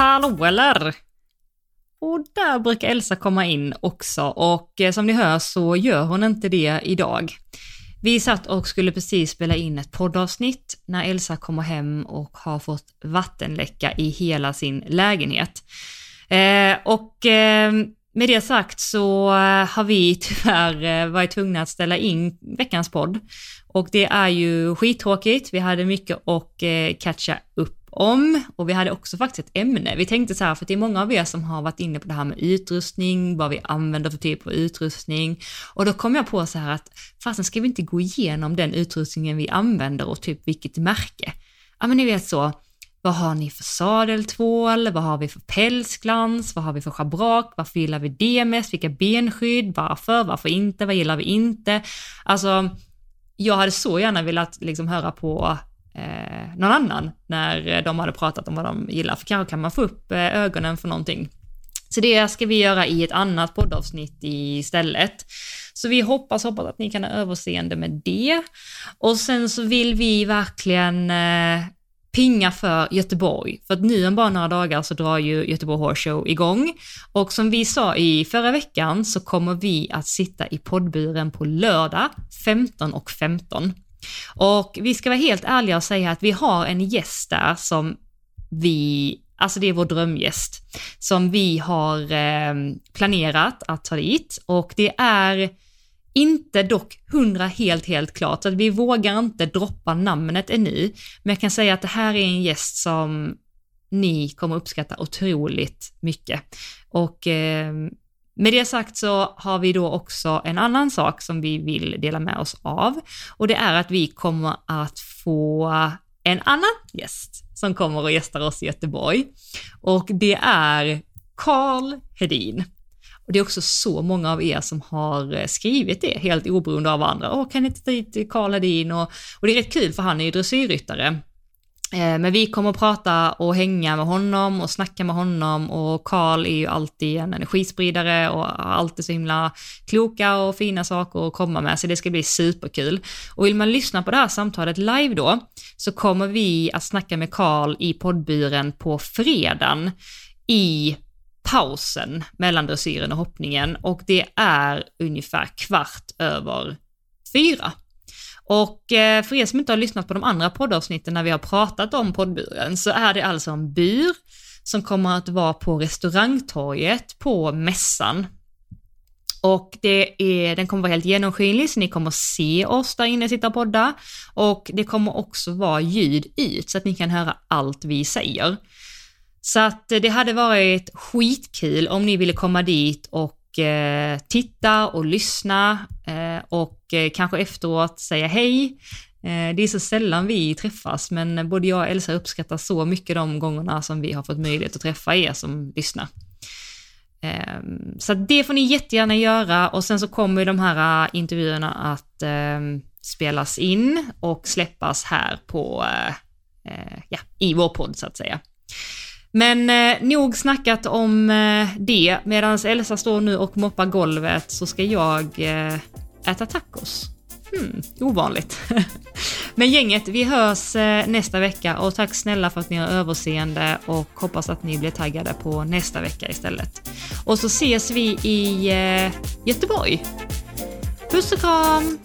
Hallå eller? Och där brukar Elsa komma in också och eh, som ni hör så gör hon inte det idag. Vi satt och skulle precis spela in ett poddavsnitt när Elsa kommer hem och har fått vattenläcka i hela sin lägenhet. Eh, och eh, med det sagt så eh, har vi tyvärr eh, varit tvungna att ställa in veckans podd. Och det är ju skittråkigt, vi hade mycket att catcha upp om och vi hade också faktiskt ett ämne. Vi tänkte så här, för det är många av er som har varit inne på det här med utrustning, vad vi använder för typ av utrustning och då kom jag på så här att fasen ska vi inte gå igenom den utrustningen vi använder och typ vilket märke? Ja men ni vet så, vad har ni för sadeltvål? Vad har vi för pälsglans? Vad har vi för schabrak? Varför gillar vi det mest? Vilka benskydd? Varför? Varför inte? Vad gillar vi inte? Alltså, jag hade så gärna velat liksom höra på eh, någon annan när eh, de hade pratat om vad de gillar, för kanske kan man få upp eh, ögonen för någonting. Så det ska vi göra i ett annat poddavsnitt istället. Så vi hoppas, hoppas att ni kan ha överseende med det. Och sen så vill vi verkligen eh, pinga för Göteborg. För att nu om bara några dagar så drar ju Göteborg Horse Show igång. Och som vi sa i förra veckan så kommer vi att sitta i poddburen på lördag 15 och 15. Och vi ska vara helt ärliga och säga att vi har en gäst där som vi, alltså det är vår drömgäst, som vi har eh, planerat att ta dit och det är inte dock hundra helt, helt klart, så att vi vågar inte droppa namnet ännu. Men jag kan säga att det här är en gäst som ni kommer uppskatta otroligt mycket. Och eh, med det sagt så har vi då också en annan sak som vi vill dela med oss av och det är att vi kommer att få en annan gäst som kommer och gästar oss i Göteborg och det är Karl Hedin. Och det är också så många av er som har eh, skrivit det, helt oberoende av varandra. Åh, kan ni inte ta hit Karl Hedin? Och, och det är rätt kul för han är ju dressyrryttare. Eh, men vi kommer att prata och hänga med honom och snacka med honom och Karl är ju alltid en energispridare och har alltid så himla kloka och fina saker att komma med, så det ska bli superkul. Och vill man lyssna på det här samtalet live då, så kommer vi att snacka med Karl i poddburen på fredagen i pausen mellan dressyren och hoppningen och det är ungefär kvart över fyra. Och eh, för er som inte har lyssnat på de andra poddavsnitten när vi har pratat om poddburen så är det alltså en bur som kommer att vara på restaurangtorget på mässan. Och det är, den kommer vara helt genomskinlig så ni kommer se oss där inne sitta och podda och det kommer också vara ljud ut så att ni kan höra allt vi säger. Så att eh, det hade varit skitkul om ni ville komma dit och eh, titta och lyssna eh, och eh, kanske efteråt säga hej. Eh, det är så sällan vi träffas, men både jag och Elsa uppskattar så mycket de gångerna som vi har fått möjlighet att träffa er som lyssnar. Ehm, så det får ni jättegärna göra och sen så kommer de här eh, intervjuerna att ehm, spelas in och släppas här på, ja, i vår podd så att säga. Men eh, nog snackat om eh, det. Medan Elsa står nu och moppar golvet så ska jag eh, äta tacos. Hmm, ovanligt. Men gänget, vi hörs eh, nästa vecka och tack snälla för att ni har överseende och hoppas att ni blir taggade på nästa vecka istället. Och så ses vi i eh, Göteborg. Puss och kram!